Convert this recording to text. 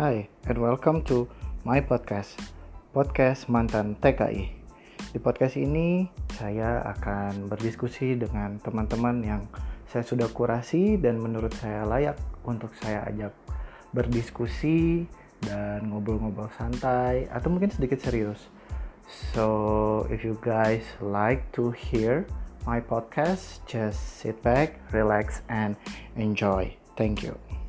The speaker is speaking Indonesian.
Hai, and welcome to my podcast, podcast mantan TKI. Di podcast ini, saya akan berdiskusi dengan teman-teman yang saya sudah kurasi dan menurut saya layak untuk saya ajak berdiskusi dan ngobrol-ngobrol santai atau mungkin sedikit serius. So, if you guys like to hear my podcast, just sit back, relax, and enjoy. Thank you.